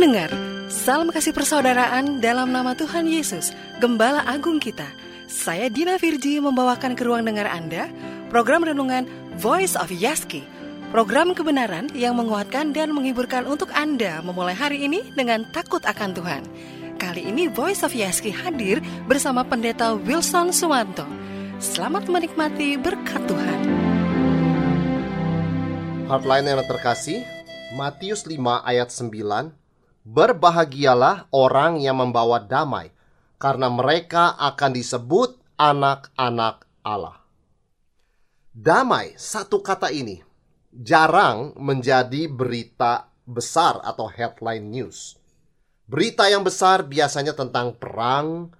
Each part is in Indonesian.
Pendengar, salam kasih persaudaraan dalam nama Tuhan Yesus, Gembala Agung kita. Saya Dina Virji membawakan ke ruang dengar Anda program renungan Voice of Yaski. Program kebenaran yang menguatkan dan menghiburkan untuk Anda memulai hari ini dengan takut akan Tuhan. Kali ini Voice of Yaski hadir bersama Pendeta Wilson Suwanto. Selamat menikmati berkat Tuhan. Hotline yang terkasih, Matius 5 ayat 9 Berbahagialah orang yang membawa damai, karena mereka akan disebut anak-anak Allah. Damai, satu kata ini, jarang menjadi berita besar atau headline news. Berita yang besar biasanya tentang perang,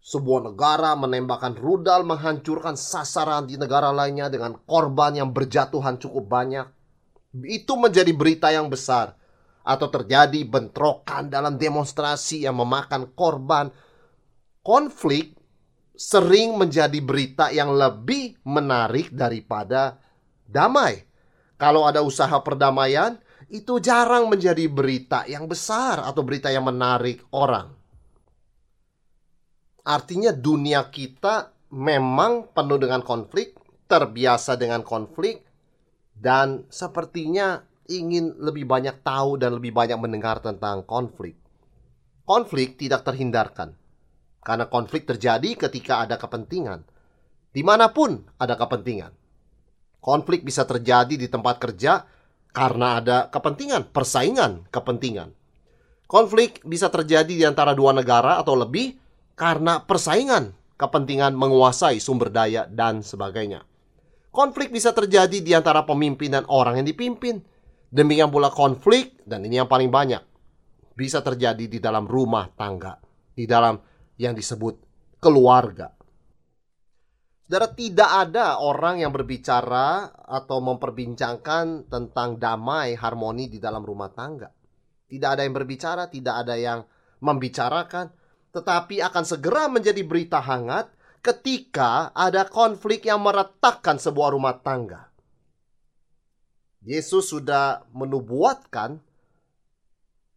sebuah negara menembakkan rudal menghancurkan sasaran di negara lainnya dengan korban yang berjatuhan cukup banyak. Itu menjadi berita yang besar atau terjadi bentrokan dalam demonstrasi yang memakan korban, konflik sering menjadi berita yang lebih menarik daripada damai. Kalau ada usaha perdamaian, itu jarang menjadi berita yang besar atau berita yang menarik orang. Artinya dunia kita memang penuh dengan konflik, terbiasa dengan konflik, dan sepertinya ingin lebih banyak tahu dan lebih banyak mendengar tentang konflik. Konflik tidak terhindarkan, karena konflik terjadi ketika ada kepentingan. Di mana pun ada kepentingan. Konflik bisa terjadi di tempat kerja karena ada kepentingan, persaingan kepentingan. Konflik bisa terjadi di antara dua negara atau lebih karena persaingan kepentingan menguasai sumber daya dan sebagainya. Konflik bisa terjadi di antara pemimpin dan orang yang dipimpin Demikian pula konflik, dan ini yang paling banyak, bisa terjadi di dalam rumah tangga, di dalam yang disebut keluarga. Saudara, tidak ada orang yang berbicara atau memperbincangkan tentang damai harmoni di dalam rumah tangga. Tidak ada yang berbicara, tidak ada yang membicarakan, tetapi akan segera menjadi berita hangat ketika ada konflik yang meretakkan sebuah rumah tangga. Yesus sudah menubuatkan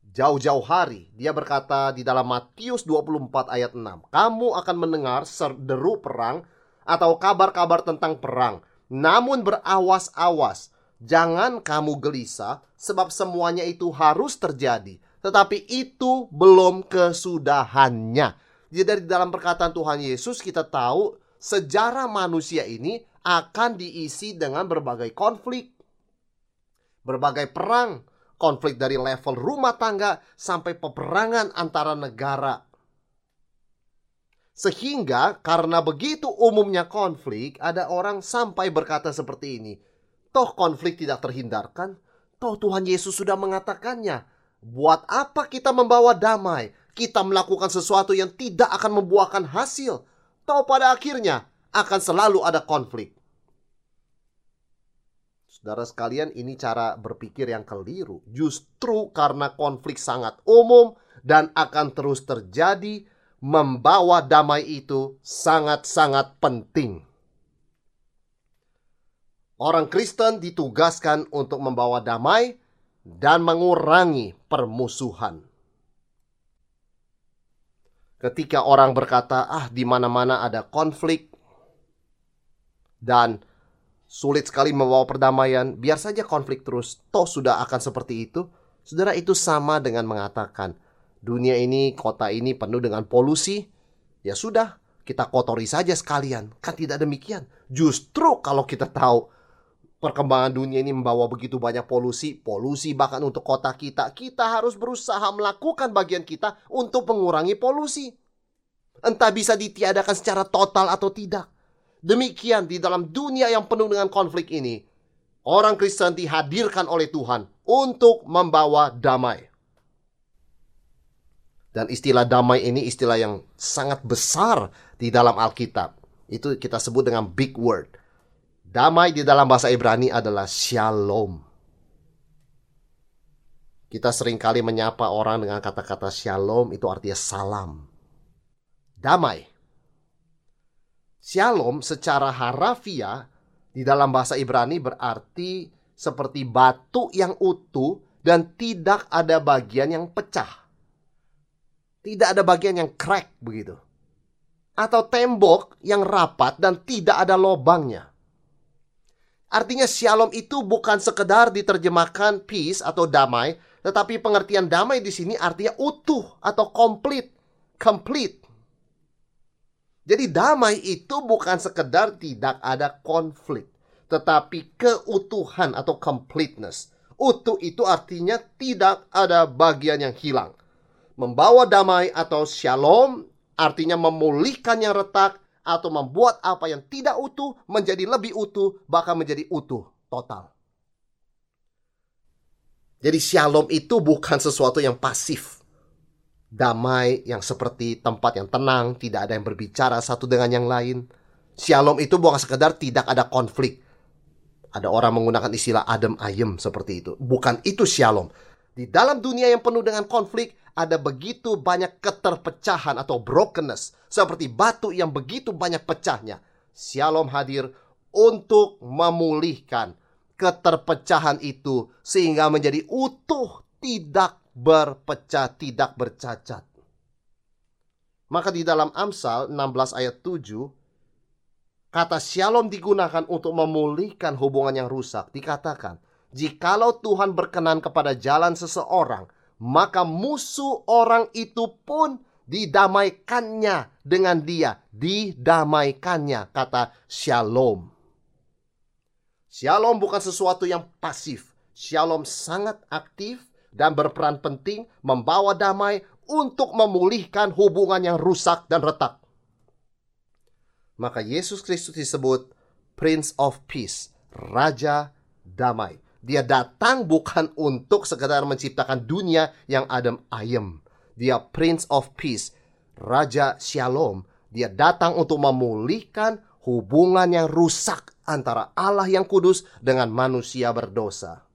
jauh-jauh hari. Dia berkata di dalam Matius 24 ayat 6, "Kamu akan mendengar serderu perang atau kabar-kabar tentang perang, namun berawas-awas, jangan kamu gelisah sebab semuanya itu harus terjadi, tetapi itu belum kesudahannya." Jadi dari dalam perkataan Tuhan Yesus kita tahu sejarah manusia ini akan diisi dengan berbagai konflik, berbagai perang, konflik dari level rumah tangga sampai peperangan antara negara. Sehingga karena begitu umumnya konflik, ada orang sampai berkata seperti ini. Toh konflik tidak terhindarkan, toh Tuhan Yesus sudah mengatakannya. Buat apa kita membawa damai? Kita melakukan sesuatu yang tidak akan membuahkan hasil. Toh pada akhirnya akan selalu ada konflik. Saudara sekalian, ini cara berpikir yang keliru. Justru karena konflik sangat umum dan akan terus terjadi, membawa damai itu sangat-sangat penting. Orang Kristen ditugaskan untuk membawa damai dan mengurangi permusuhan. Ketika orang berkata, "Ah, di mana-mana ada konflik," dan sulit sekali membawa perdamaian, biar saja konflik terus, toh sudah akan seperti itu. Saudara itu sama dengan mengatakan, dunia ini, kota ini penuh dengan polusi, ya sudah, kita kotori saja sekalian. Kan tidak demikian. Justru kalau kita tahu perkembangan dunia ini membawa begitu banyak polusi, polusi bahkan untuk kota kita, kita harus berusaha melakukan bagian kita untuk mengurangi polusi. Entah bisa ditiadakan secara total atau tidak. Demikian di dalam dunia yang penuh dengan konflik ini, orang Kristen dihadirkan oleh Tuhan untuk membawa damai. Dan istilah damai ini istilah yang sangat besar di dalam Alkitab. Itu kita sebut dengan big word. Damai di dalam bahasa Ibrani adalah shalom. Kita sering kali menyapa orang dengan kata-kata shalom itu artinya salam. Damai Shalom secara harafiah di dalam bahasa Ibrani berarti seperti batu yang utuh dan tidak ada bagian yang pecah. Tidak ada bagian yang crack begitu. Atau tembok yang rapat dan tidak ada lobangnya. Artinya shalom itu bukan sekedar diterjemahkan peace atau damai, tetapi pengertian damai di sini artinya utuh atau komplit, complete. Jadi damai itu bukan sekedar tidak ada konflik, tetapi keutuhan atau completeness. Utuh itu artinya tidak ada bagian yang hilang. Membawa damai atau shalom artinya memulihkan yang retak atau membuat apa yang tidak utuh menjadi lebih utuh, bahkan menjadi utuh total. Jadi shalom itu bukan sesuatu yang pasif. Damai yang seperti tempat yang tenang, tidak ada yang berbicara satu dengan yang lain. Shalom itu bukan sekedar tidak ada konflik. Ada orang menggunakan istilah adem ayem seperti itu. Bukan itu shalom. Di dalam dunia yang penuh dengan konflik, ada begitu banyak keterpecahan atau brokenness, seperti batu yang begitu banyak pecahnya. Shalom hadir untuk memulihkan keterpecahan itu sehingga menjadi utuh, tidak berpecah, tidak bercacat. Maka di dalam Amsal 16 ayat 7 kata shalom digunakan untuk memulihkan hubungan yang rusak. Dikatakan, jikalau Tuhan berkenan kepada jalan seseorang, maka musuh orang itu pun didamaikannya dengan dia, didamaikannya, kata shalom. Shalom bukan sesuatu yang pasif. Shalom sangat aktif dan berperan penting membawa damai untuk memulihkan hubungan yang rusak dan retak. Maka Yesus Kristus disebut Prince of Peace, Raja Damai. Dia datang bukan untuk sekedar menciptakan dunia yang adem ayem. Dia Prince of Peace, Raja Shalom. Dia datang untuk memulihkan hubungan yang rusak antara Allah yang kudus dengan manusia berdosa.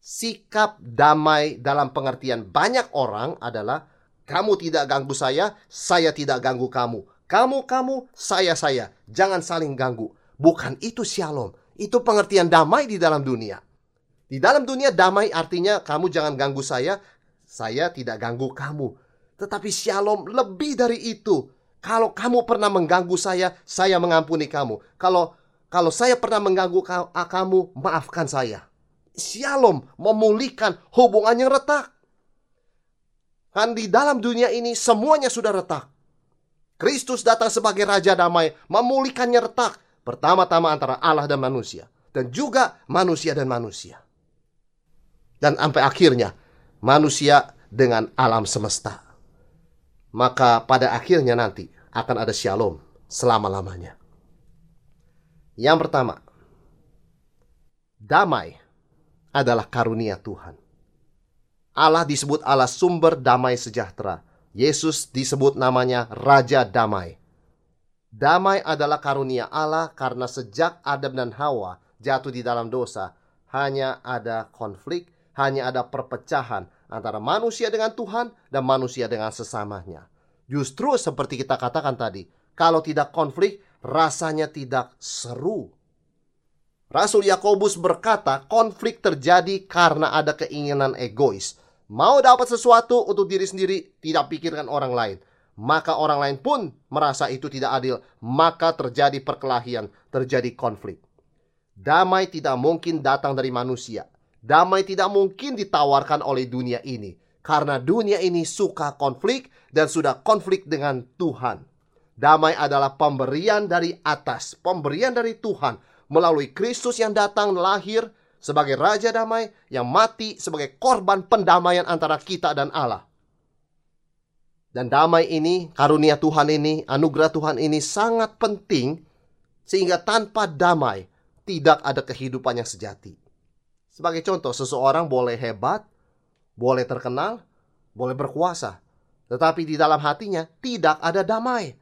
Sikap damai dalam pengertian banyak orang adalah kamu tidak ganggu saya, saya tidak ganggu kamu. Kamu, kamu, saya, saya. Jangan saling ganggu. Bukan itu shalom. Itu pengertian damai di dalam dunia. Di dalam dunia damai artinya kamu jangan ganggu saya, saya tidak ganggu kamu. Tetapi shalom lebih dari itu. Kalau kamu pernah mengganggu saya, saya mengampuni kamu. Kalau kalau saya pernah mengganggu kamu, maafkan saya. Shalom memulihkan hubungan yang retak. Kan di dalam dunia ini semuanya sudah retak. Kristus datang sebagai raja damai, memulihkannya retak Pertama-tama antara Allah dan manusia. Dan juga manusia dan manusia. Dan sampai akhirnya manusia dengan alam semesta. Maka pada akhirnya nanti akan ada shalom selama-lamanya. Yang pertama, damai adalah karunia Tuhan. Allah disebut Allah sumber damai sejahtera. Yesus disebut namanya Raja Damai. Damai adalah karunia Allah karena sejak Adam dan Hawa jatuh di dalam dosa, hanya ada konflik, hanya ada perpecahan antara manusia dengan Tuhan dan manusia dengan sesamanya. Justru seperti kita katakan tadi, kalau tidak konflik, rasanya tidak seru. Rasul Yakobus berkata, konflik terjadi karena ada keinginan egois. Mau dapat sesuatu untuk diri sendiri, tidak pikirkan orang lain maka orang lain pun merasa itu tidak adil, maka terjadi perkelahian, terjadi konflik. Damai tidak mungkin datang dari manusia. Damai tidak mungkin ditawarkan oleh dunia ini, karena dunia ini suka konflik dan sudah konflik dengan Tuhan. Damai adalah pemberian dari atas, pemberian dari Tuhan melalui Kristus yang datang lahir sebagai Raja Damai yang mati sebagai korban pendamaian antara kita dan Allah. Dan damai ini, karunia Tuhan ini, anugerah Tuhan ini sangat penting sehingga tanpa damai tidak ada kehidupan yang sejati. Sebagai contoh, seseorang boleh hebat, boleh terkenal, boleh berkuasa, tetapi di dalam hatinya tidak ada damai.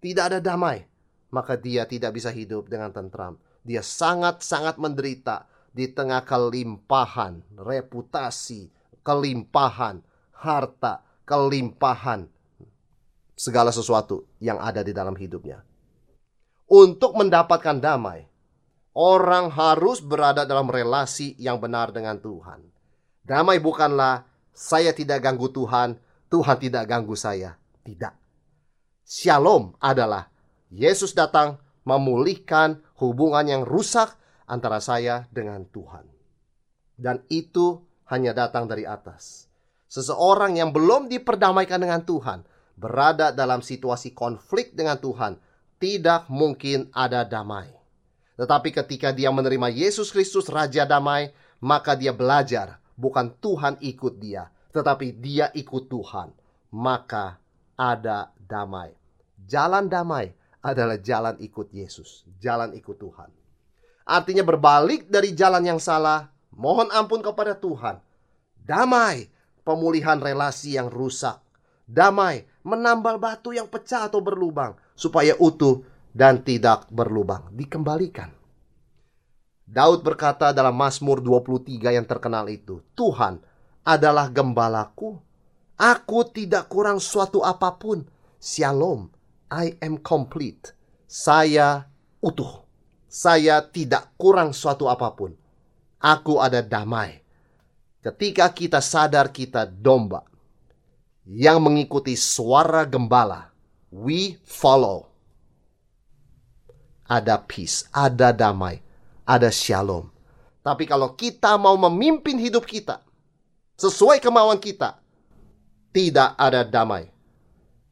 Tidak ada damai, maka dia tidak bisa hidup dengan tentram. Dia sangat-sangat menderita di tengah kelimpahan, reputasi, kelimpahan, harta, kelimpahan segala sesuatu yang ada di dalam hidupnya. Untuk mendapatkan damai, orang harus berada dalam relasi yang benar dengan Tuhan. Damai bukanlah saya tidak ganggu Tuhan, Tuhan tidak ganggu saya. Tidak. Shalom adalah Yesus datang memulihkan hubungan yang rusak antara saya dengan Tuhan. Dan itu hanya datang dari atas. Seseorang yang belum diperdamaikan dengan Tuhan berada dalam situasi konflik dengan Tuhan, tidak mungkin ada damai. Tetapi ketika dia menerima Yesus Kristus Raja Damai, maka dia belajar bukan Tuhan ikut dia, tetapi dia ikut Tuhan. Maka ada damai. Jalan damai adalah jalan ikut Yesus, jalan ikut Tuhan. Artinya berbalik dari jalan yang salah, mohon ampun kepada Tuhan. Damai, pemulihan relasi yang rusak. Damai, menambal batu yang pecah atau berlubang supaya utuh dan tidak berlubang. Dikembalikan. Daud berkata dalam Mazmur 23 yang terkenal itu, Tuhan adalah gembalaku. Aku tidak kurang suatu apa pun. Shalom, I am complete. Saya utuh. Saya tidak kurang suatu apa pun. Aku ada damai. Ketika kita sadar kita domba yang mengikuti suara gembala, we follow. Ada peace, ada damai, ada shalom. Tapi kalau kita mau memimpin hidup kita sesuai kemauan kita, tidak ada damai.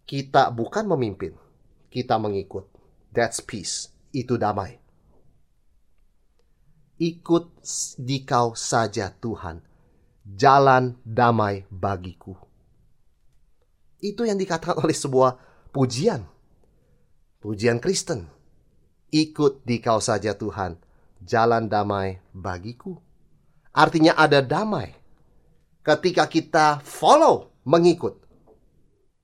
Kita bukan memimpin, kita mengikut. That's peace. Itu damai. Ikut dikau saja Tuhan jalan damai bagiku. Itu yang dikatakan oleh sebuah pujian. Pujian Kristen. Ikut di kau saja Tuhan, jalan damai bagiku. Artinya ada damai. Ketika kita follow, mengikut.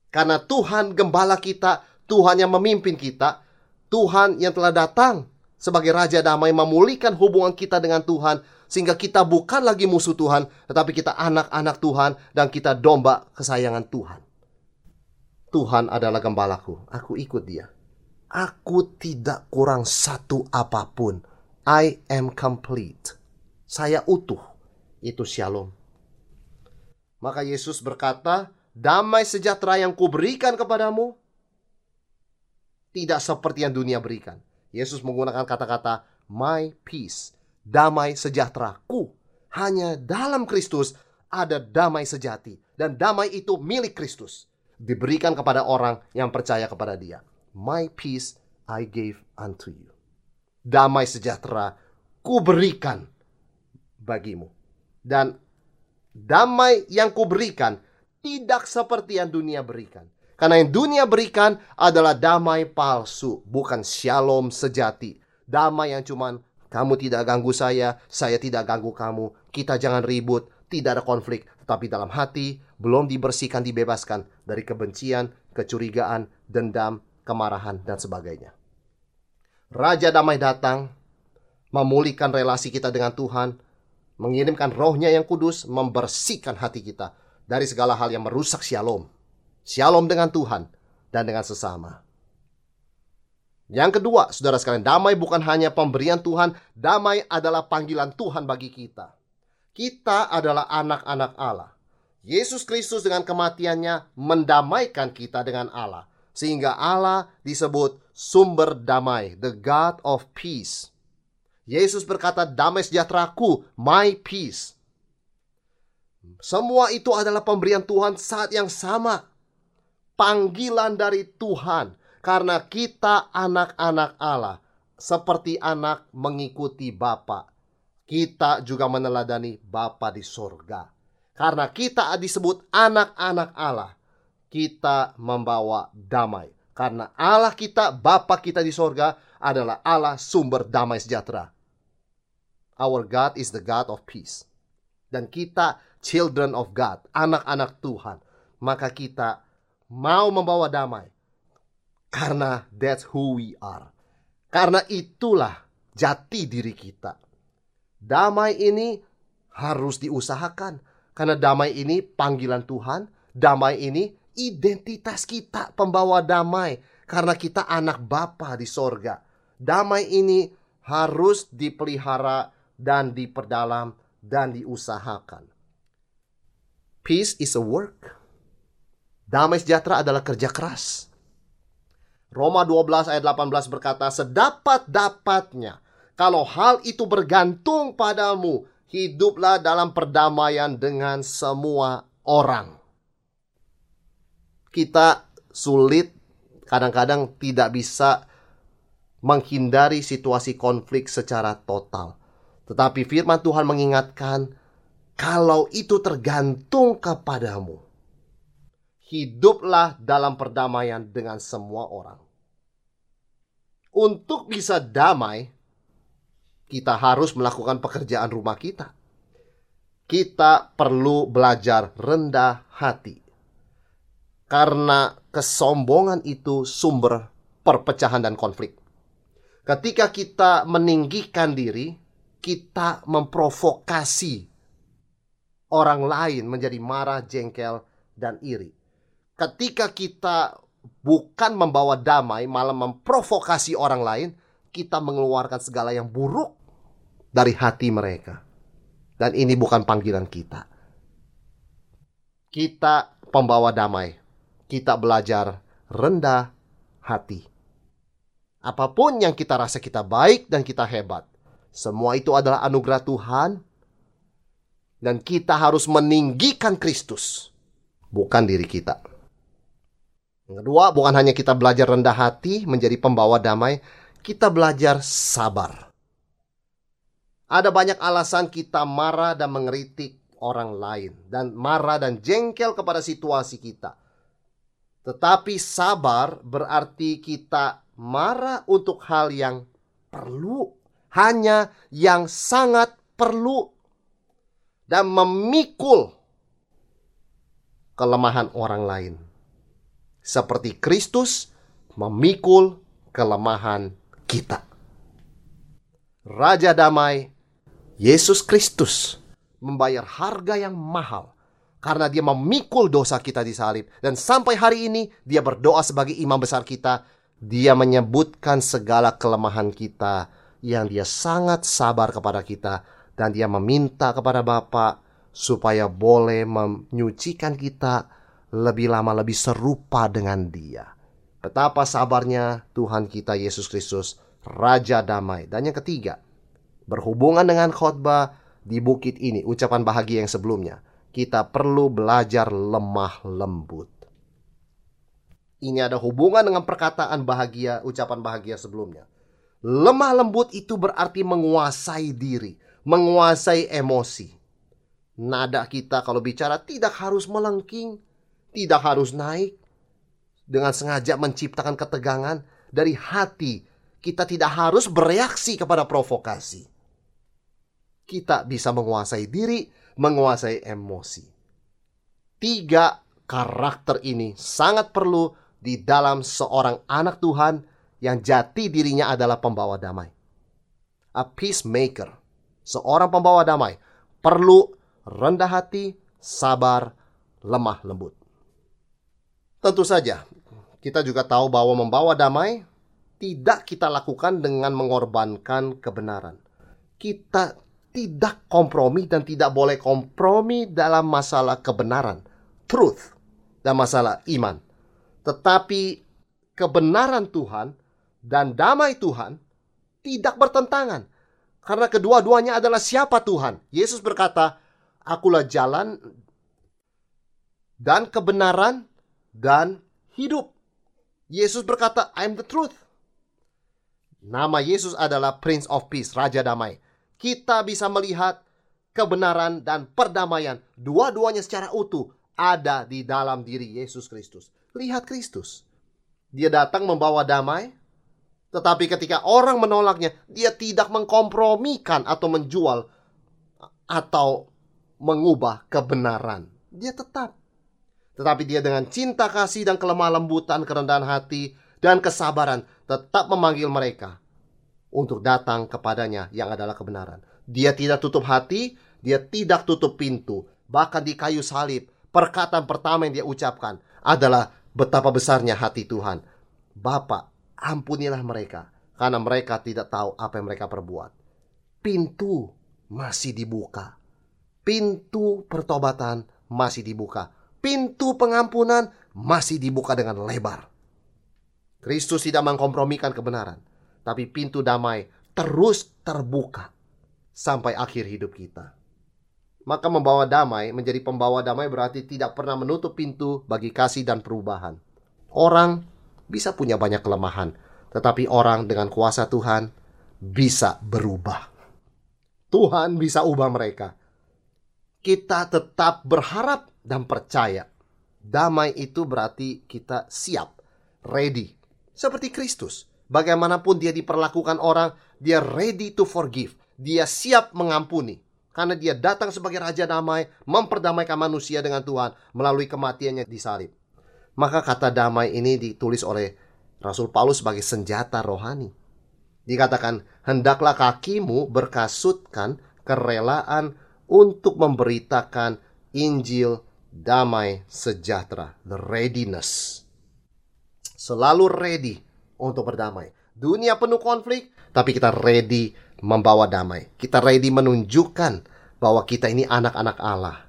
Karena Tuhan gembala kita, Tuhan yang memimpin kita, Tuhan yang telah datang sebagai Raja Damai memulihkan hubungan kita dengan Tuhan sehingga kita bukan lagi musuh Tuhan, tetapi kita anak-anak Tuhan dan kita domba kesayangan Tuhan. Tuhan adalah gembalaku, aku ikut dia. Aku tidak kurang satu apa pun. I am complete. Saya utuh. Itu shalom. Maka Yesus berkata, damai sejahtera yang kuberikan kepadamu tidak seperti yang dunia berikan. Yesus menggunakan kata-kata my peace damai sejahteraku. Hanya dalam Kristus ada damai sejati. Dan damai itu milik Kristus. Diberikan kepada orang yang percaya kepada dia. My peace I gave unto you. Damai sejahtera ku berikan bagimu. Dan damai yang ku berikan tidak seperti yang dunia berikan. Karena yang dunia berikan adalah damai palsu, bukan shalom sejati. Damai yang cuman kamu tidak ganggu saya, saya tidak ganggu kamu. Kita jangan ribut, tidak ada konflik. Tetapi dalam hati belum dibersihkan, dibebaskan dari kebencian, kecurigaan, dendam, kemarahan, dan sebagainya. Raja damai datang, memulihkan relasi kita dengan Tuhan, mengirimkan rohnya yang kudus, membersihkan hati kita dari segala hal yang merusak shalom. Shalom dengan Tuhan dan dengan sesama. Yang kedua, saudara sekalian, damai bukan hanya pemberian Tuhan, damai adalah panggilan Tuhan bagi kita. Kita adalah anak-anak Allah. Yesus Kristus dengan kematiannya mendamaikan kita dengan Allah. Sehingga Allah disebut sumber damai, the God of peace. Yesus berkata, damai sejahteraku, my peace. Semua itu adalah pemberian Tuhan saat yang sama. Panggilan dari Tuhan karena kita anak-anak Allah, seperti anak mengikuti Bapa. Kita juga meneladani Bapa di sorga. Karena kita disebut anak-anak Allah, kita membawa damai. Karena Allah kita, Bapa kita di sorga adalah Allah sumber damai sejahtera. Our God is the God of peace. Dan kita children of God, anak-anak Tuhan. Maka kita mau membawa damai karena that's who we are. Karena itulah jati diri kita. Damai ini harus diusahakan. Karena damai ini panggilan Tuhan. Damai ini identitas kita pembawa damai. Karena kita anak Bapa di sorga. Damai ini harus dipelihara dan diperdalam dan diusahakan. Peace is a work. Damai sejahtera adalah kerja keras. Roma 12 ayat 18 berkata, Sedapat-dapatnya, kalau hal itu bergantung padamu, hiduplah dalam perdamaian dengan semua orang. Kita sulit, kadang-kadang tidak bisa menghindari situasi konflik secara total. Tetapi firman Tuhan mengingatkan, kalau itu tergantung kepadamu, hiduplah dalam perdamaian dengan semua orang. Untuk bisa damai, kita harus melakukan pekerjaan rumah kita. Kita perlu belajar rendah hati. Karena kesombongan itu sumber perpecahan dan konflik. Ketika kita meninggikan diri, kita memprovokasi orang lain menjadi marah, jengkel, dan iri. Ketika kita bukan membawa damai, malah memprovokasi orang lain, kita mengeluarkan segala yang buruk dari hati mereka. Dan ini bukan panggilan kita. Kita pembawa damai. Kita belajar rendah hati. Apa pun yang kita rasa kita baik dan kita hebat, semua itu adalah anugerah Tuhan. Dan kita harus meninggikan Kristus, bukan diri kita. Yang kedua, bukan hanya kita belajar rendah hati menjadi pembawa damai, kita belajar sabar. Ada banyak alasan kita marah dan mengeritik orang lain dan marah dan jengkel kepada situasi kita. Tetapi sabar berarti kita marah untuk hal yang perlu, hanya yang sangat perlu dan memikul kelemahan orang lain seperti Kristus memikul kelemahan kita. Raja damai, Yesus Kristus membayar harga yang mahal karena dia memikul dosa kita di salib. Dan sampai hari ini dia berdoa sebagai imam besar kita. Dia menyebutkan segala kelemahan kita yang dia sangat sabar kepada kita. Dan dia meminta kepada Bapa supaya boleh menyucikan kita lebih lama lebih serupa dengan Dia. Betapa sabarnya Tuhan kita Yesus Kristus, Raja Damai. Dan yang ketiga, berhubungan dengan khotbah di bukit ini, ucapan bahagia yang sebelumnya, kita perlu belajar lemah lembut. Ini ada hubungan dengan perkataan bahagia, ucapan bahagia sebelumnya. Lemah lembut itu berarti menguasai diri, menguasai emosi. Nada kita kalau bicara tidak harus melengking, tidak harus naik dengan sengaja menciptakan ketegangan dari hati. Kita tidak harus bereaksi kepada provokasi. Kita bisa menguasai diri, menguasai emosi. Tiga karakter ini sangat perlu di dalam seorang anak Tuhan yang jati dirinya adalah pembawa damai. A peacemaker, seorang pembawa damai, perlu rendah hati, sabar, lemah lembut. Tentu saja, kita juga tahu bahwa membawa damai tidak kita lakukan dengan mengorbankan kebenaran. Kita tidak kompromi dan tidak boleh kompromi dalam masalah kebenaran, truth, dan masalah iman. Tetapi kebenaran Tuhan dan damai Tuhan tidak bertentangan. Karena kedua-duanya adalah siapa Tuhan. Yesus berkata, Akulah jalan dan kebenaran dan hidup. Yesus berkata, "I am the truth." Nama Yesus adalah Prince of Peace, Raja Damai. Kita bisa melihat kebenaran dan perdamaian dua-duanya secara utuh ada di dalam diri Yesus Kristus. Lihat Kristus. Dia datang membawa damai, tetapi ketika orang menolaknya, dia tidak mengkompromikan atau menjual atau mengubah kebenaran. Dia tetap tetapi dia dengan cinta kasih dan kelemah lembutan, kerendahan hati, dan kesabaran tetap memanggil mereka untuk datang kepadanya yang adalah kebenaran. Dia tidak tutup hati, dia tidak tutup pintu. Bahkan di kayu salib, perkataan pertama yang dia ucapkan adalah betapa besarnya hati Tuhan. Bapak, ampunilah mereka, karena mereka tidak tahu apa yang mereka perbuat. Pintu masih dibuka. Pintu pertobatan masih dibuka. Pintu pengampunan masih dibuka dengan lebar. Kristus tidak mengkompromikan kebenaran, tapi pintu damai terus terbuka sampai akhir hidup kita. Maka membawa damai menjadi pembawa damai berarti tidak pernah menutup pintu bagi kasih dan perubahan. Orang bisa punya banyak kelemahan, tetapi orang dengan kuasa Tuhan bisa berubah. Tuhan bisa ubah mereka. Kita tetap berharap dan percaya. Damai itu berarti kita siap, ready. Seperti Kristus. Bagaimanapun dia diperlakukan orang, dia ready to forgive. Dia siap mengampuni. Karena dia datang sebagai Raja Damai, memperdamaikan manusia dengan Tuhan melalui kematiannya di salib. Maka kata damai ini ditulis oleh Rasul Paulus sebagai senjata rohani. Dikatakan, hendaklah kakimu berkasutkan kerelaan untuk memberitakan Injil damai sejahtera. The readiness. Selalu ready untuk berdamai. Dunia penuh konflik, tapi kita ready membawa damai. Kita ready menunjukkan bahwa kita ini anak-anak Allah.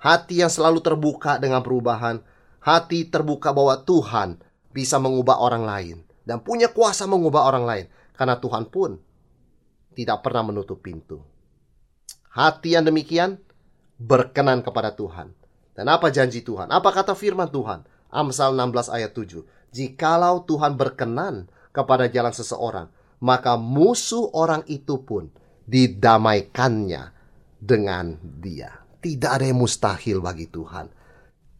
Hati yang selalu terbuka dengan perubahan, hati terbuka bahwa Tuhan bisa mengubah orang lain dan punya kuasa mengubah orang lain karena Tuhan pun tidak pernah menutup pintu. Hati yang demikian berkenan kepada Tuhan. Dan apa janji Tuhan? Apa kata firman Tuhan? Amsal 16 ayat 7. Jikalau Tuhan berkenan kepada jalan seseorang, maka musuh orang itu pun didamaikannya dengan dia. Tidak ada yang mustahil bagi Tuhan.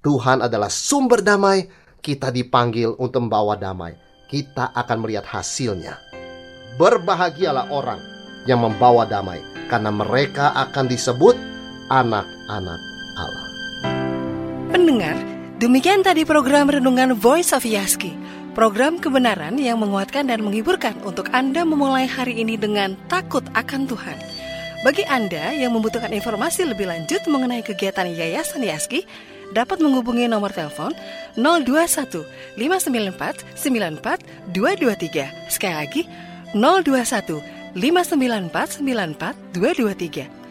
Tuhan adalah sumber damai, kita dipanggil untuk membawa damai. Kita akan melihat hasilnya. Berbahagialah orang yang membawa damai, karena mereka akan disebut anak-anak Allah. Pendengar, demikian tadi program Renungan Voice of Yaski. Program kebenaran yang menguatkan dan menghiburkan untuk Anda memulai hari ini dengan takut akan Tuhan. Bagi Anda yang membutuhkan informasi lebih lanjut mengenai kegiatan Yayasan Yaski, dapat menghubungi nomor telepon 021 594 94 223. Sekali lagi 021 594 94 223.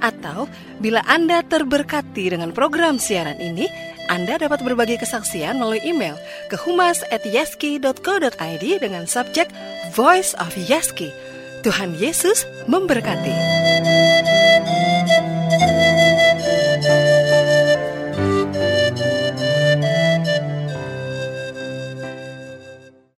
Atau bila Anda terberkati dengan program siaran ini, anda dapat berbagi kesaksian melalui email ke humas@yaski.co.id dengan subjek Voice of Yaski. Tuhan Yesus memberkati.